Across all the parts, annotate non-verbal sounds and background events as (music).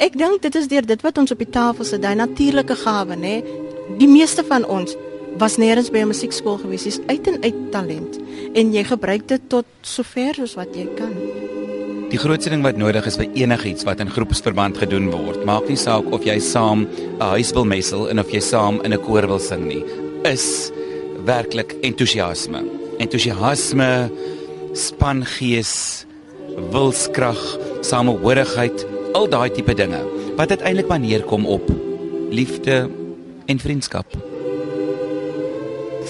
Ek dink dit is deur dit wat ons op die tafel sit, daai natuurlike gawe, nê? Die meeste van ons was nêrens by 'n musiekskool gewees, dis uit en uit talent en jy gebruik dit tot sover soos wat jy kan. Die grootste ding wat nodig is vir enigiets wat in groepsverband gedoen word, maak nie saak of jy saam 'n huis wil messel en of jy saam in 'n koor wil sing nie, is werklik entoesiasme. Entoesiasme, spangees, wilskrag, samehorigheid, al daai tipe dinge wat uiteindelik maar neerkom op liefde en vriendskap.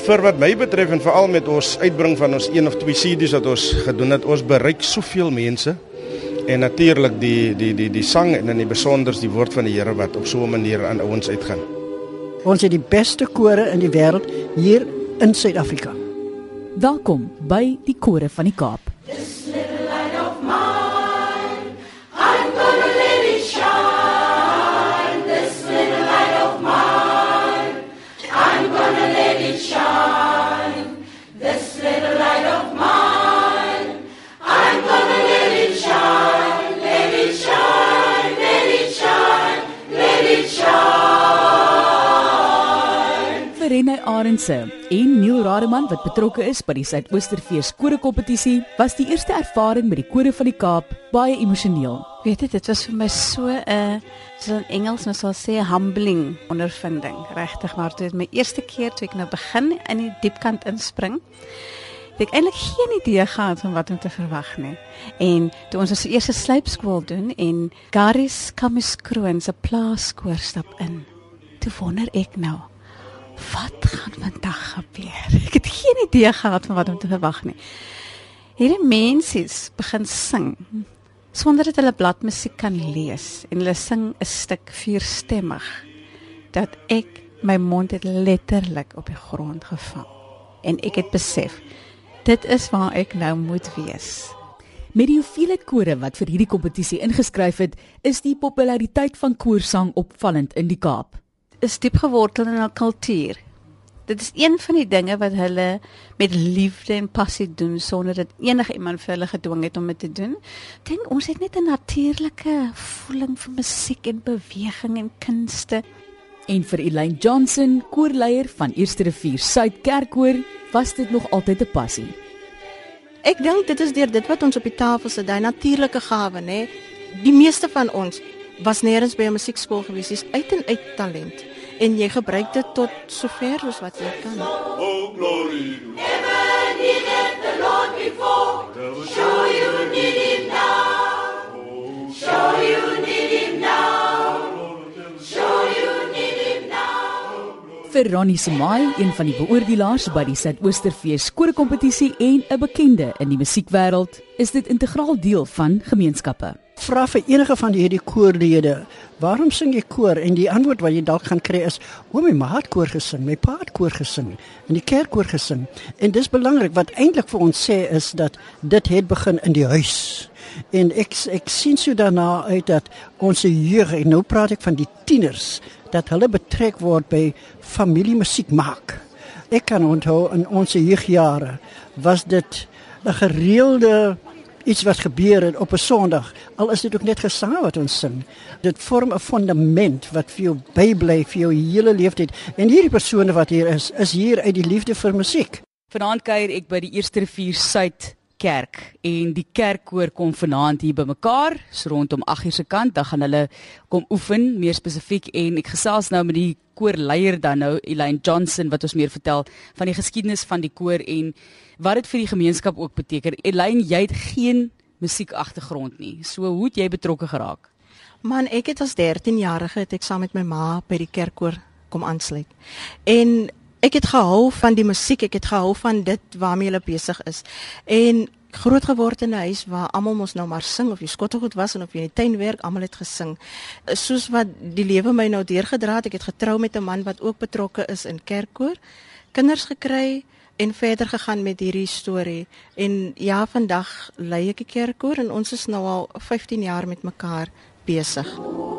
Vir wat my betref en veral met ons uitbring van ons een of twee CD's wat ons gedoen het, ons bereik soveel mense en natuurlik die die die die sang en in die besonders die woord van die Here wat op so 'n manier aan ouens uitgaan. Ons het die beste kore in die wêreld hier in Suid-Afrika. Welkom by die Kore van die Kaap. Arendse en Neil Rademan wat betrokke is by die Suidoosterfees korekompetisie, was die eerste ervaring met die kore van die Kaap baie emosioneel. Weet jy, dit was vir my so 'n so in Engels mens sal sê humbling ondervinding, regtig, maar dit my eerste keer toe ek nou begin in die diepkant inspring. Het ek eintlik geen idee gehad van wat om te verwag nie. En toe ons ons eerste sluipskool doen en Garis Kamiskroon se plaaskoor stap in. Toe wonder ek nou, wat gaan vandag gebeur? Ek het geen idee gehad van wat om te verwag nie. Hierdie mense begin sing sonder dat hulle bladmusiek kan lees en hulle sing 'n stuk vierstemmig dat ek my mond het letterlik op die grond gevang en ek het besef dit is waar ek nou moet wees. Met die hoeveelheid kore wat vir hierdie kompetisie ingeskryf het, is die populariteit van koorsang opvallend in die Kaap is diep gewortel in hul kultuur. Dit is een van die dinge wat hulle met liefde en passie doen sonder dat enige iemand vir hulle gedwing het om dit te doen. Dink ons het net 'n natuurlike voeling vir musiek en beweging en kunste. En vir Elaine Johnson, koorleier van Eerste Rivier Suid Kerkkoor, was dit nog altyd 'n passie. Ek dink dit is deur dit wat ons op die tafel sit, daai natuurlike gawe, nê? Die meeste van ons was nêrens by 'n musiekskool gewees, dis uit en uit talent en jy gebruik dit tot sover as wat jy kan. Oh glory. Never needed the Lord before. Show you need him now. Show you need him now. Show you need him now. Vir Ronnie Semai, een van die beoordelaars by die Suidoosterfees koorkompetisie en 'n bekende in die musiekwêreld, is dit integraal deel van gemeenskappe vra vir enige van hierdie koorlede, waarom sing jy koor? En die antwoord wat jy dalk gaan kry is, o my ma het koor gesing, my pa het koor gesing en die kerk koor gesing. En dis belangrik wat eintlik vir ons sê is dat dit het begin in die huis. En ek ek sien so daarna uit dat ons jeug, en nou praat ek van die tieners, dat hulle betrek word by familiemusiek maak. Ek kan onthou in ons jeugjare was dit 'n gereelde iets wat gebeur het op 'n Sondag, al is dit ook net gesang wat ons sing. Dit vorm 'n fundament wat vir jou bybly vir jou hele lewe tyd. En hierdie persone wat hier is, is hier uit die liefde vir musiek. Vanaand kuier ek by die Eerste Rivier Suid kerk en die kerkkoor kom vanaand hier bymekaar so rondom 8:00 se kant dan gaan hulle kom oefen meer spesifiek en ek gesels nou met die koorleier dan nou Elaine Johnson wat ons meer vertel van die geskiedenis van die koor en wat dit vir die gemeenskap ook beteken. Elaine, jy het geen musiek agtergrond nie. So hoe het jy betrokke geraak? Man, ek het as 13 jarige het ek saam met my ma by die kerkkoor kom aansluit. En ek het gehou van die musiek, ek het gehou van dit waarmee hulle besig is. En groot geword in 'n huis waar almal mos nou maar sing of jy skottelgoed was en of jy in die tuin werk, almal het gesing. Soos wat die lewe my nou deurgedra het, ek het getrou met 'n man wat ook betrokke is in kerkkoor, kinders gekry en verder gegaan met hierdie storie. En ja, vandag lei ek die kerkkoor en ons is nou al 15 jaar met mekaar besig.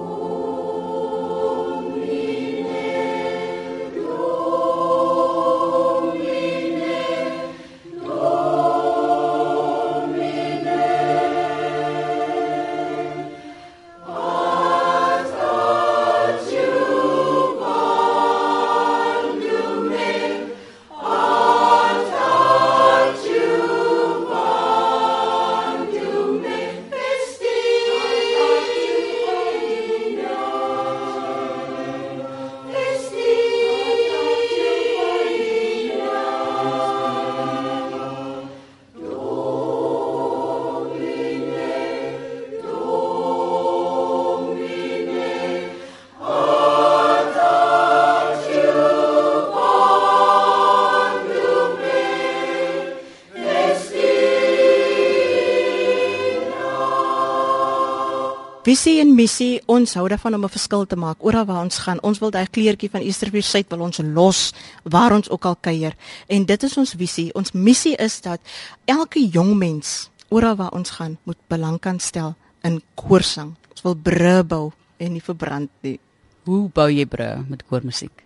Visie en missie, ons hou daarvan om 'n verskil te maak oral waar ons gaan. Ons wil daai kleurtjie van Eastervier Suid wil ons los waar ons ook al kuier. En dit is ons visie. Ons missie is dat elke jong mens oral waar ons gaan moet belang kan stel in koorsang. Ons wil bru bou en nie verbrand nie. Hoe bou jy bru met koormusiek?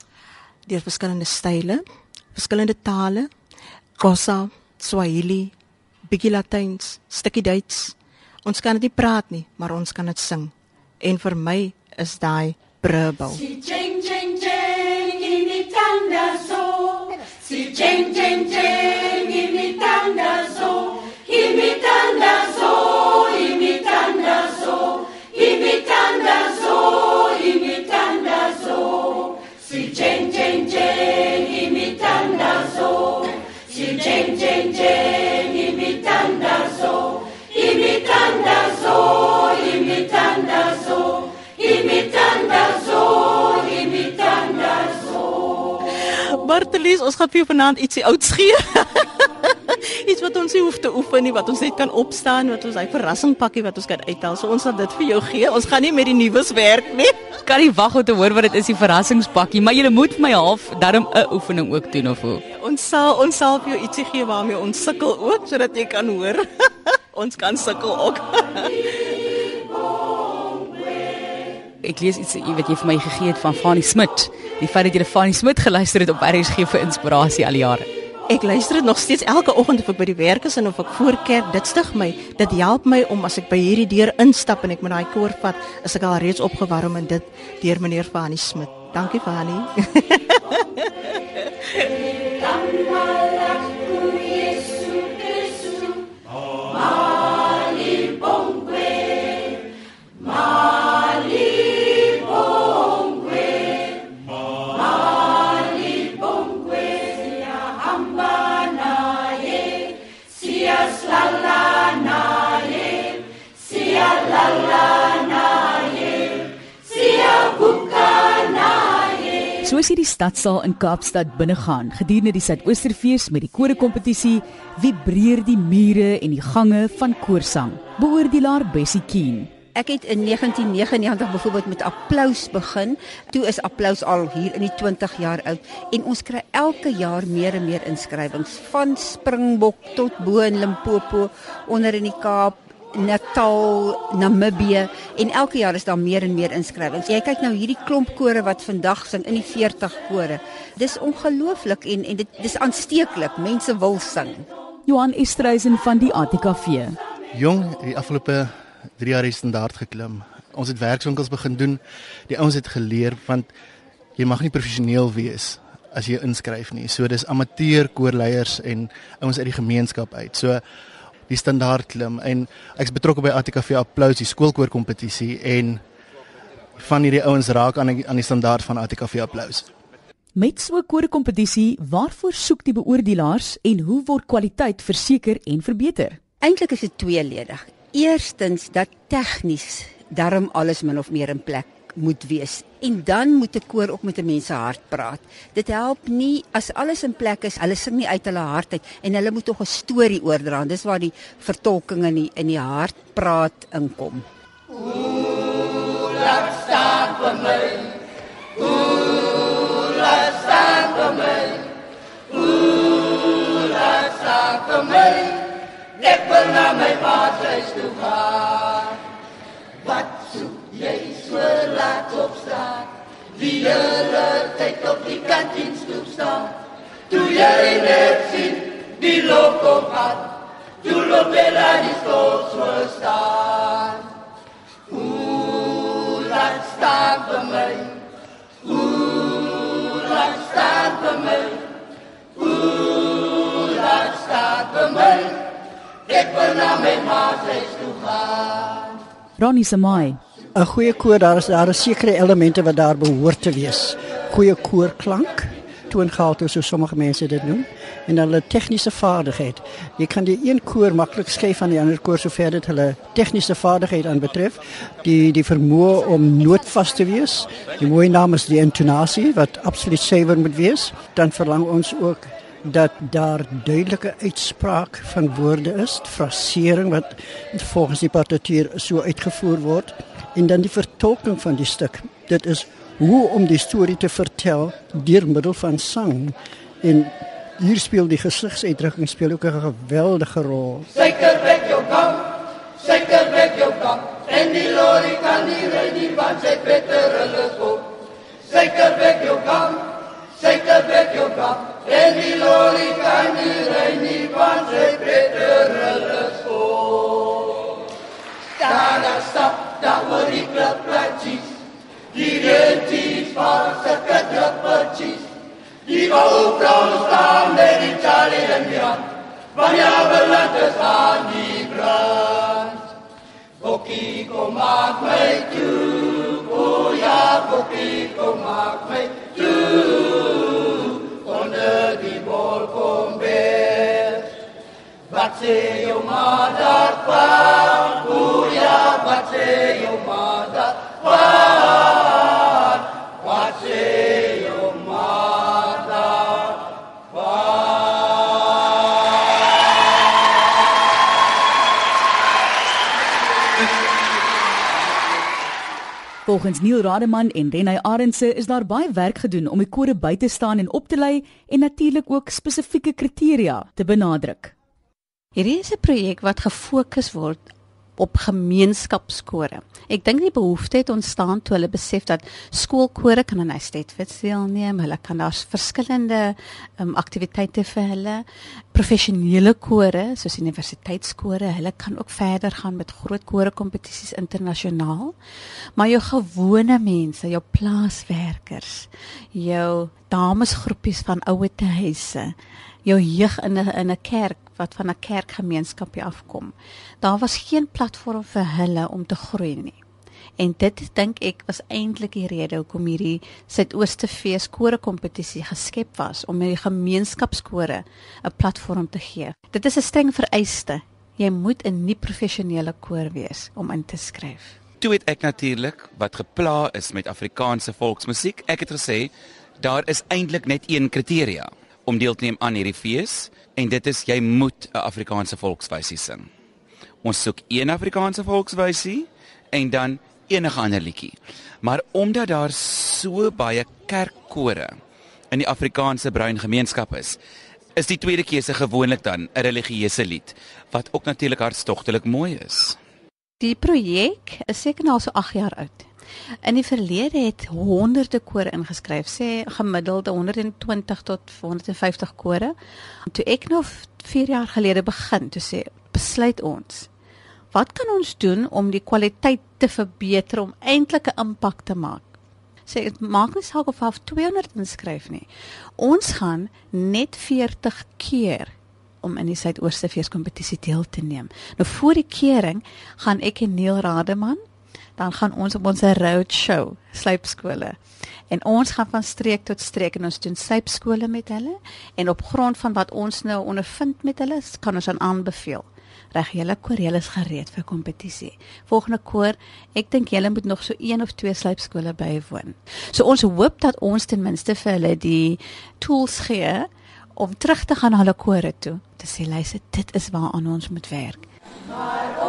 Deur verskillende style, verskillende tale, Xhosa, Swahili, bietjie Latyns, stukkie Duits. Ons kan dit nie praat nie, maar ons kan dit sing. En vir my is daai brubel. Si jeng jeng jeng imitanda so. Si jeng jeng jeng imitanda so. Imitanda so, imitanda so. Imitanda so, imitanda so. Si jeng jeng jeng imitanda so. Si jeng jeng jeng imitanda so. Bartelies, ons gaan vir jou vanaand ietsie ouds gee. (laughs) iets wat ons nie hoef te oefen nie, wat ons net kan opstaan, wat ons hy verrassing pakkie wat ons kan uithaal. So ons sal dit vir jou gee. Ons gaan nie met die nuus werk nie. Kan nie wag om te hoor wat dit is die verrassingspakkie, maar jy moet vir my half darm 'n oefening ook doen of hoe. Ons sal ons sal vir jou ietsie gee waarmee ons sukkel ook sodat jy kan hoor. (laughs) ons kan sukkel ook. Ek lees iets wat jy vir my gegee het van Fanny Smit. Die feit dat jy na Fanny Smit geluister het op RSG vir inspirasie al die jare. Ek luister dit nog steeds elke oggend of ek by die werk is en of ek voor kerk, dit stig my. Dit help my om as ek by hierdie deur instap en ek met daai koor vat, is ek al reeds opgewarm en dit deur meneer Fanny Smit. Dankie (laughs) mà đi bóng quê mà Soos hierdie stadsaal in Kaapstad binnegaan gedurende die Suidoosterfees met die korekompetisie, vibreer die mure en die gange van koorsang. Beoordelaar Bessie Keen. Ek het in 1999 byvoorbeeld met applous begin. Toe is applous al hier in die 20 jaar oud en ons kry elke jaar meer en meer inskrywings van Springbok tot bo in Limpopo, onder in die Kaap, Natal, Namibië en elke jaar is daar meer en meer inskrywings. Jy kyk nou hierdie klomp kore wat vandag sing in die 40 kore. Dis ongelooflik en en dit dis aansteeklik. Mense wil sing. Johan Estreisen van die ATKV. Jong, die afgelope 3 jaar het standaard geklim. Ons het werkswinkels begin doen. Die ouens het geleer want jy mag nie professioneel wees as jy inskryf nie. So dis amateur koorleiers en ouens uit die gemeenskap uit. So die standaard klim en ek's betrokke by ATKV Applous die skoolkoor kompetisie en van hierdie ouens raak aan die, aan die standaard van ATKV Applous. Met so 'n koorkompetisie, waarvoor soek die beoordelaars en hoe word kwaliteit verseker en verbeter? Eintlik is dit tweeledig. Eerstens dat tegnies darm alles min of meer in plek moet wees. En dan moet 'n koor ook met 'n mens se hart praat. Dit help nie as alles in plek is, hulle sing nie uit hulle hart uit en hulle moet tog 'n storie oordra. Dis waar die vertolking in die in die hart praat inkom. Laat staan vir my. Ooh, laat staan vir my. Ooh, laat staan vir my. Wil na my paadhuis toe gaan. Wat soek jy so laat opstaan? Die hele tyd op die kantien stoep staan. Toe jy net sien, die loop op aan. Toe loop jy daar die stoel so staan. Ooh, laat staan vir my. Ooh, laat staan vir my. Ooh, laat staan vir my. Ek wil na my ma huis toe gaan. Ronnie Samai. 'n Goeie koor, daar is daar is sekere elemente wat daar behoort te wees. Goeie koorklank, toongehalte so sommige mense dit noem, en dan hulle tegniese vaardigheid. Jy kan die een koor maklik skei van die ander koor sover dit hulle tegniese vaardigheid aanbetref, die die vermoë om noodvas te wees. Die mooi naam is die intonasie wat absoluut suiwer moet wees. Dan verlang ons ook dat daar duidelike uitspraak van woorde is, frasering wat volgens die partituur so uitgevoer word en dan die vertolking van die stuk. Dit is hoe om die storie te vertel deur middel van sang. En hier speel die gesigsuitdrukking speel ook 'n geweldige rol. Suiker weg jou gang, suiker weg jou gang. En die lorry kan nie ry nie want sy petrol is op. Suiker weg jou gang, suiker weg jou gang. En die lorry kan nie ry nie want sy petrol is op. Daar daar stap, daar word die klap platjies. Die renties van sy kadrappertjies. Die ou vrou staan met die Charlie in die hand. Wanneer beland is aan die brand. Bokkie kom maak my toe. O ja, bokkie kom maak my toe. Onder die bol kom bes. Wat sê jou ma daarvan? O ja, wat sê jou ma daarvan? Wat sê jou ma daarvan? Volgens Neil Rademan en Renay Arendse is daar baie werk gedoen om die kore by te staan en op te lei en natuurlik ook spesifieke kriteria te benadruk. Hierdie is 'n projek wat gefokus word op gemeenskapskore. Ek dink die behoefte het ontstaan toe hulle besef dat skoolkore kan aan Estetwits deelneem. Hulle kan daar's verskillende um, aktiwiteite vir hulle. Professionele kore soos universiteitskore, hulle kan ook verder gaan met groot kore kompetisies internasionaal. Maar jou gewone mense, jou plaaswerkers, jou damesgroepies van ouete huise, jou jeug in 'n in 'n kerk wat van 'n kerkgemeenskapie afkom. Daar was geen platform vir hulle om te groei nie. En dit dink ek was eintlik die rede hoekom hierdie Suidooste Fees kore kompetisie geskep was om hierdie gemeenskapskore 'n platform te gee. Dit is 'n streng vereiste. Jy moet 'n nie professionele koor wees om in te skryf. Toe het ek natuurlik wat gepla is met Afrikaanse volksmusiek. Ek het gesê daar is eintlik net een kriteria om deel te neem aan hierdie fees en dit is jy moet 'n Afrikaanse volkswysie sing. Ons soek een Afrikaanse volkswysie en dan enige ander liedjie. Maar omdat daar so baie kerkkore in die Afrikaanse bruin gemeenskap is, is die tweede keuse gewoonlik dan 'n religieuse lied wat ook natuurlik hartstogtelik mooi is. Die projek is seker nou al so 8 jaar oud. In die verlede het honderde kore ingeskryf, sê gemiddeld 120 tot 150 kore. Toe ek nou 4 jaar gelede begin, toe sê besluit ons wat kan ons doen om die kwaliteit te verbeter om eintlik 'n impak te maak? Sê dit maak nie saak of af 200 inskryf nie. Ons gaan net 40 keer om in die Suidooste Feeskompetisie deel te neem. Nou voor die kering gaan ek en Neil Rademan dan gaan ons op ons road show slypskole. En ons gaan van streek tot streek en ons doen slypskole met hulle en op grond van wat ons nou ondervind met hulle kan ons aan aanbeveel. Reg, julle koor, julle is gereed vir kompetisie. Volgende koor, ek dink julle moet nog so een of twee slypskole bywoon. So ons hoop dat ons ten minste vir hulle die tools gee om terug te gaan na hulle kore toe. Te sê luister, dit is waaraan ons moet werk. Maar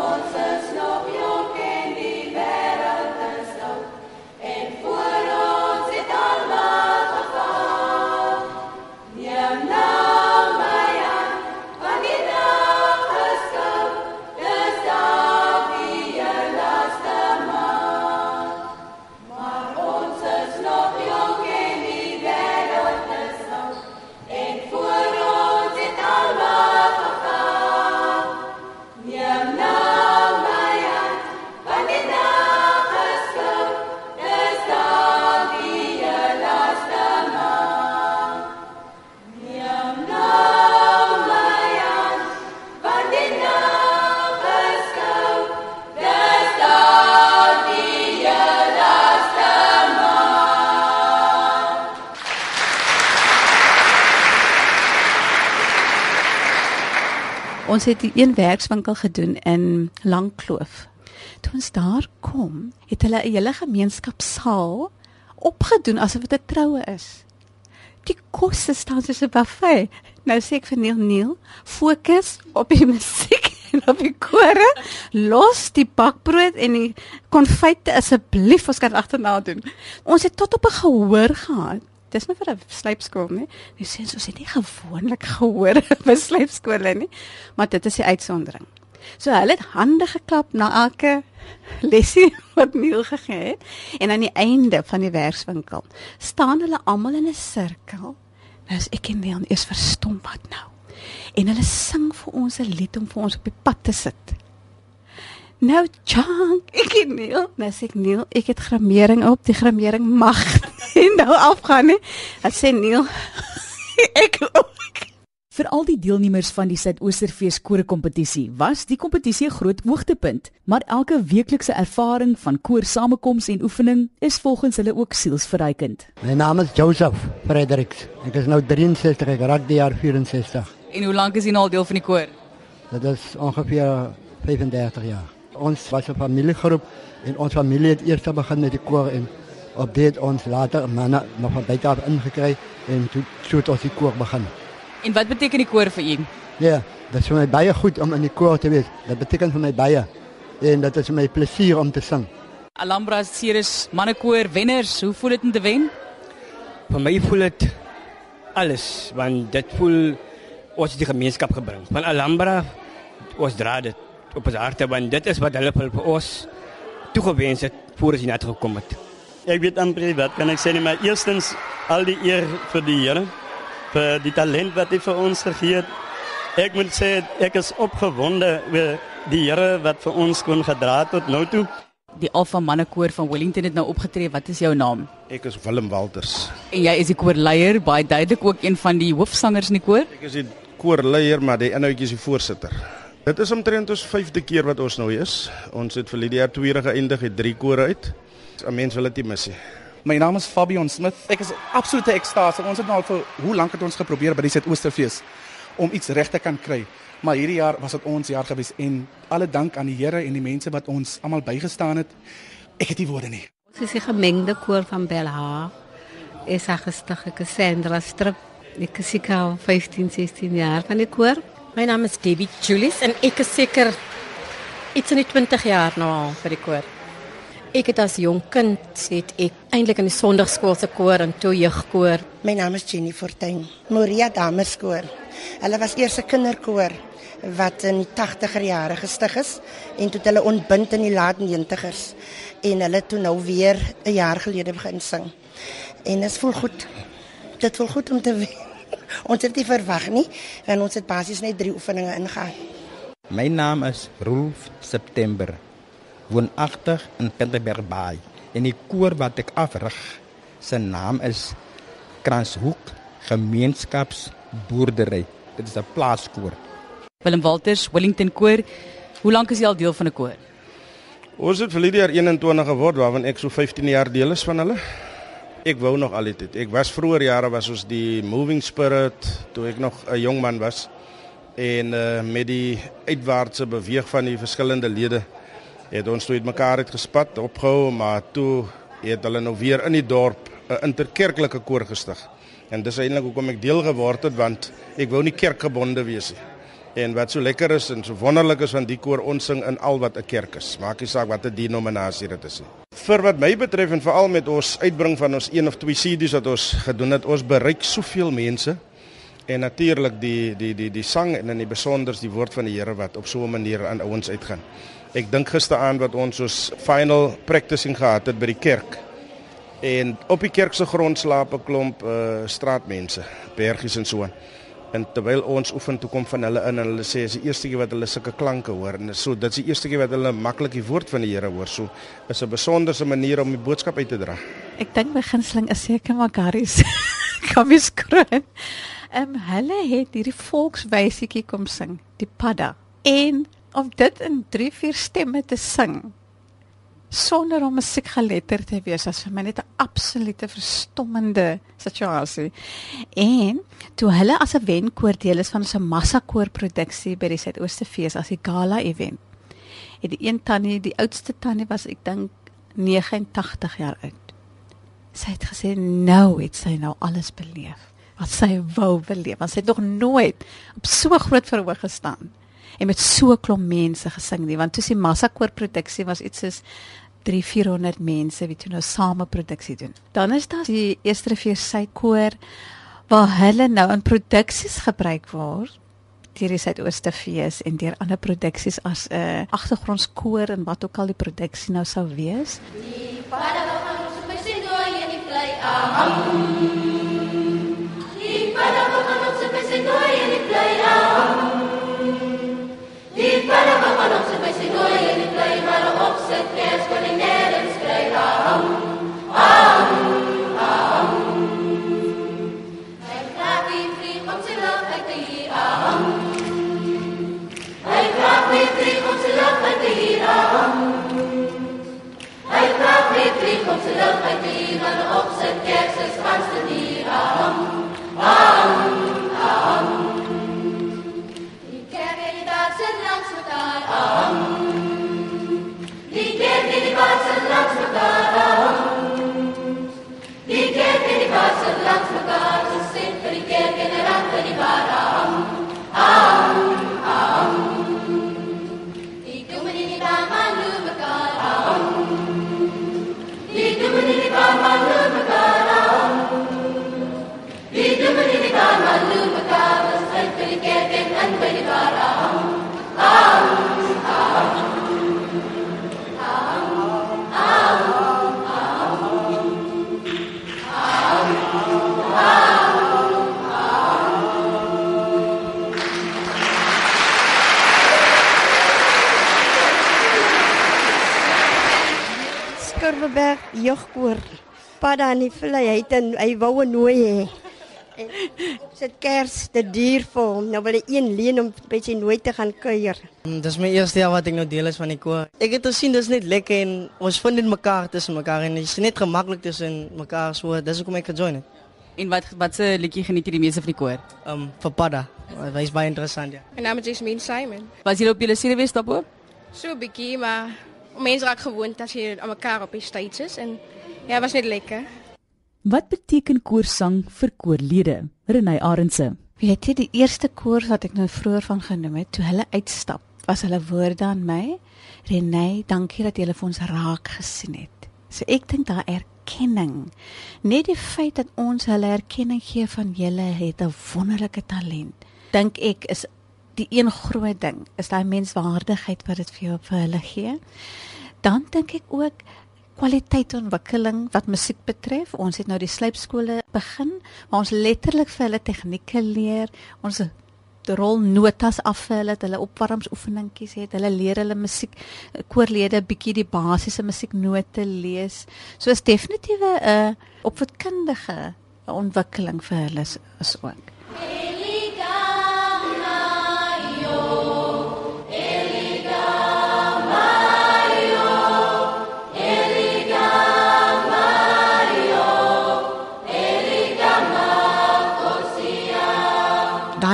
het een werkswinkel gedoen in Langkloof. Toe ons daar kom, het hulle 'n hele gemeenskapsaal opgedoen asof dit 'n troue is. Die kosse staan soos 'n buffet. Nou sê ek vir Neil, Neil, fokus op die (laughs) musiek en op die kore los die bakbrood en die konfyte asseblief ons kan agterna doen. Ons het tot op 'n gehoor gehad. Dis nou vir 'n slypskool, né? Die sê ons het nie gewoonlik gehoor (laughs) by slypskole nie, maar dit is die uitsondering. So hulle het hande geklap na elke (laughs) lesie wat Neil gegee het en aan die einde van die werkswinkel staan hulle almal in 'n sirkel. Nou is ek en Neil eers verstom wat nou. En hulle sing vir ons 'n lied om vir ons op die pad te sit. Nou Chang, ek en Neil, nou sê ek Neil, ek het gramering op, die gramering mag nie nou afgaan nie. Dan sê Neil, (laughs) ek ook. Vir al die deelnemers van die Suidoosterfees koorkompetisie was die kompetisie 'n groot hoogtepunt, maar elke weeklikse ervaring van koor samekoms en oefening is volgens hulle ook sielsverrykend. My naam is Joseph Fredericks. Ek is nou 63, ek raak die jaar 64. En hoe lank is jy nou al deel van die koor? Dit is ongeveer 35 jaar. Ons was 'n familiegroep en ons familie het eers begin met die koor en op dit ons later manne nog van buite af ingekry en toe toe het ons die koor begin. En wat beteken die koor vir u? Ja, dit is vir my baie goed om in die koor te wees. Dit beteken vir my baie en dit is vir my plesier om te sing. Alhambra Ceres mannekoor wenners, hoe voel dit om te wen? Vir my voel dit alles want dit voel ons die gemeenskap gebring. Van Alhambra ons dra dit op ons harte want dit is wat hulle vir ons toegewens het voor ons hier net gekom het. Ek weet amper wat kan ek sê nie, maar eerstens al die eer vir die Here vir die talent wat hy vir ons gegee het. Ek moet sê ek is opgewonde oor die Here wat vir ons kon gedra het tot nou toe. Die Alpha mannekoor van Wellington het nou opgetree. Wat is jou naam? Ek is Willem Walters. En jy is die koorleier, baie duidelik ook een van die hoofsangers in die koor. Ek is die koorleier, maar die inhoudjie is die voorsitter. Dit is omtrent ons 5de keer wat ons nou is. Ons het vir die jaar 2 jaar geëindig het 3 kore uit. 'n Mens wil dit nie mis nie. My naam is Fabian Smith. Ek is absolute ekstase. Ons het nou al vir hoe lank het ons geprobeer by die Suidoosterfees om iets reg te kan kry. Maar hierdie jaar was dit ons jaar gewees en alle dank aan die Here en die mense wat ons almal bygestaan het. Ek het nie woorde nie. Ons is 'n gemengde koor van Belha. Is haar gestig ek is Sandra Strip. Ek is seker al 15, 16 jaar van die koor. My naam is Debbie Julius en ek is seker iets in die 20 jaar nou al vir die koor. Ek het as jong kind het ek eintlik in die Sondagskool se koor en toe jeugkoor. My naam is Jenny Fortuin, Moria Damerskoor. Hulle was eers 'n kinderkoor wat in die 80er jare gestig is en toe hulle ontbind in die laat 90ers en hulle toe nou weer 'n jaar gelede begin sing. En dit voel goed. Dit voel goed om te weet. (laughs) Ons het nie verwag nie, want ons het basies net 3 oefeninge ingegaan. My naam is Rolf September. Woonagtig in Pinterberg Bay. En die koor wat ek afrig, se naam is Kranshoek Gemeenskapsboerdery. Dit is 'n plaaskoor. Willem Walters, Wellington koor. Hoe lank is jy al deel van 'n koor? Ons het vir die jaar 21 geword waarvan ek so 15 jaar deel is van hulle. Ek wou nog altyd. Ek was vroeër jare was ons die Moving Spirit toe ek nog 'n jong man was en uh, met die uitwaartse beweeg van die verskillende lede het ons toe uitmekaar het gespat opgehou maar toe het hulle nou weer in die dorp 'n interkerklike koor gestig. En dis eintlik hoekom ek deel geword het want ek wou nie kerkgebonde wees nie. En wat so lekker is en so wonderlik is van die koor ons sing in al wat 'n kerk is. Maak nie saak watter denominasie dit is nie. Vir wat my betref en veral met ons uitbring van ons een of twee CD's wat ons gedoen het ons bereik soveel mense. En natuurlik die die die die sang en in die besonders die woord van die Here wat op so 'n manier aan ouens uitgaan. Ek dink gisteraand wat ons ons final practicing gehad het by die kerk. En op die kerk se grond slaap 'n klomp uh straatmense, bergies en so aan. En terwyl ons oefen toe kom van hulle in en hulle sê is die eerste keer wat hulle sulke klanke hoor en so dit is die eerste keer wat hulle maklik die woord van die Here hoor. So is 'n besonderse manier om die boodskap uit te dra. Ek dink my gunsteling is seker Makaris. Kamies (laughs) kroon. Ehm um, hulle het hierdie volkswysietjie kom sing, die Padda. En om dit in 3 4 stemme te sing sonder om musiekgeletterd te wees was vir my net 'n absolute verstommende situasie. En toe hulle as 'n wenkoor deel is van so 'n massakoor produksie by die Suidoostefees as die gala event. Het die een tannie, die oudste tannie was ek dink 89 jaar oud. Sy het gesê nou het sy nou alles beleef wat sy wou beleef. Want sy het nog nooit op so groot verhoog gestaan. En met so klomp mense gesing nie want die massa koor produksie was iets soos 3 400 mense wie toe nou same produksie doen. Dan is daar die eerste rivier sy koor waar hulle nou in produksies gebruik word deur die Suidooste Fees en deur ander produksies as 'n uh, agtergrondskoor en wat ook al die produksie nou sou wees. Die vader van ons besin dooi en die bly aan. Van ons besin dooi en die bly maar op sy kers kon hy nêrens kry aan. Jeugkoor. Padda in die vlei, hy het en, hy wou 'n nooi hê. En sit kers te duur vir hom. Nou wil hy een leen om sy nooi te gaan kuier. Mm, Dis my eerste jaar wat ek nou deel is van die koor. Ek het gesien dis net lekker en ons vind dit mekaar tussen mekaar en dit is net gemaklik tussen mekaar so. Dis hoekom ek gejoin het. En wat wat se liedjie geniet jy die meeste van die koor? Um vir Padda. Dit is baie interessant ja. My naam is Jasmine Simon. Was jy op julle serewees daarbo? So 'n bietjie, maar mense raak gewoond as jy aan mekaar op die stage is en ja, was net lekker. Wat beteken koorsang vir koorlede? Renay Arendse. Weet jy die eerste koor wat ek nou vroeër van genoem het, toe hulle uitstap, was hulle woorde aan my. Renay, dankie dat jy hulle vir ons raak gesien het. So ek dink daar erkenning. Net die feit dat ons hulle erkenning gee van julle het 'n wonderlike talent. Dink ek is die een groot ding is daai menswaardigheid wat dit vir jou vir hulle gee. Dan dink ek ook kwaliteitontwikkeling wat musiek betref. Ons het nou die slypskole begin waar ons letterlik vir hulle tegnieke leer. Ons rol notas af vir hulle, hulle opwarmingsoefeningkies het. Hulle leer hulle musiek koorlede bietjie die basiese musieknote lees. So is definitief 'n uh, opvoedkundige ontwikkeling vir hulle is, is ook.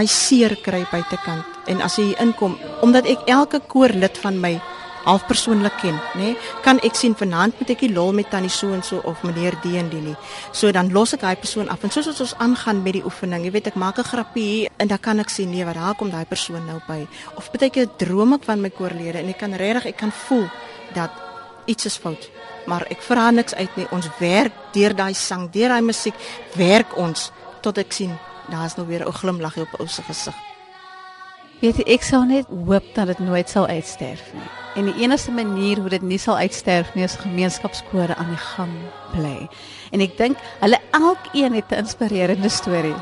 Daai seer kry buitekant en as jy inkom omdat ek elke koorlid van my half persoonlik ken, nê, nee, kan ek sien vanaand moet ek nie lol met tannie so en so of meneer D en D nie. So dan los ek daai persoon af en soos ons ons aangaan met die oefening, jy weet ek maak 'n grappie hier en dan kan ek sien nee, wat daar kom daai persoon nou by. Of baie keer droom ek van my koorlede en ek kan regtig ek kan voel dat iets is fout. Maar ek vra niks uit nie. Ons werk deur daai sang, deur daai musiek, werk ons tot ek sien daar's nou weer 'n glimlaggie op ou se gesig. Weet jy, ek sou net hoop dat dit nooit sal uitsterf nie. En die enigste manier hoe dit nie sal uitsterf nie is gemeenskapskore aan die gang bly. En ek dink hulle elkeen het 'n inspirerende storie.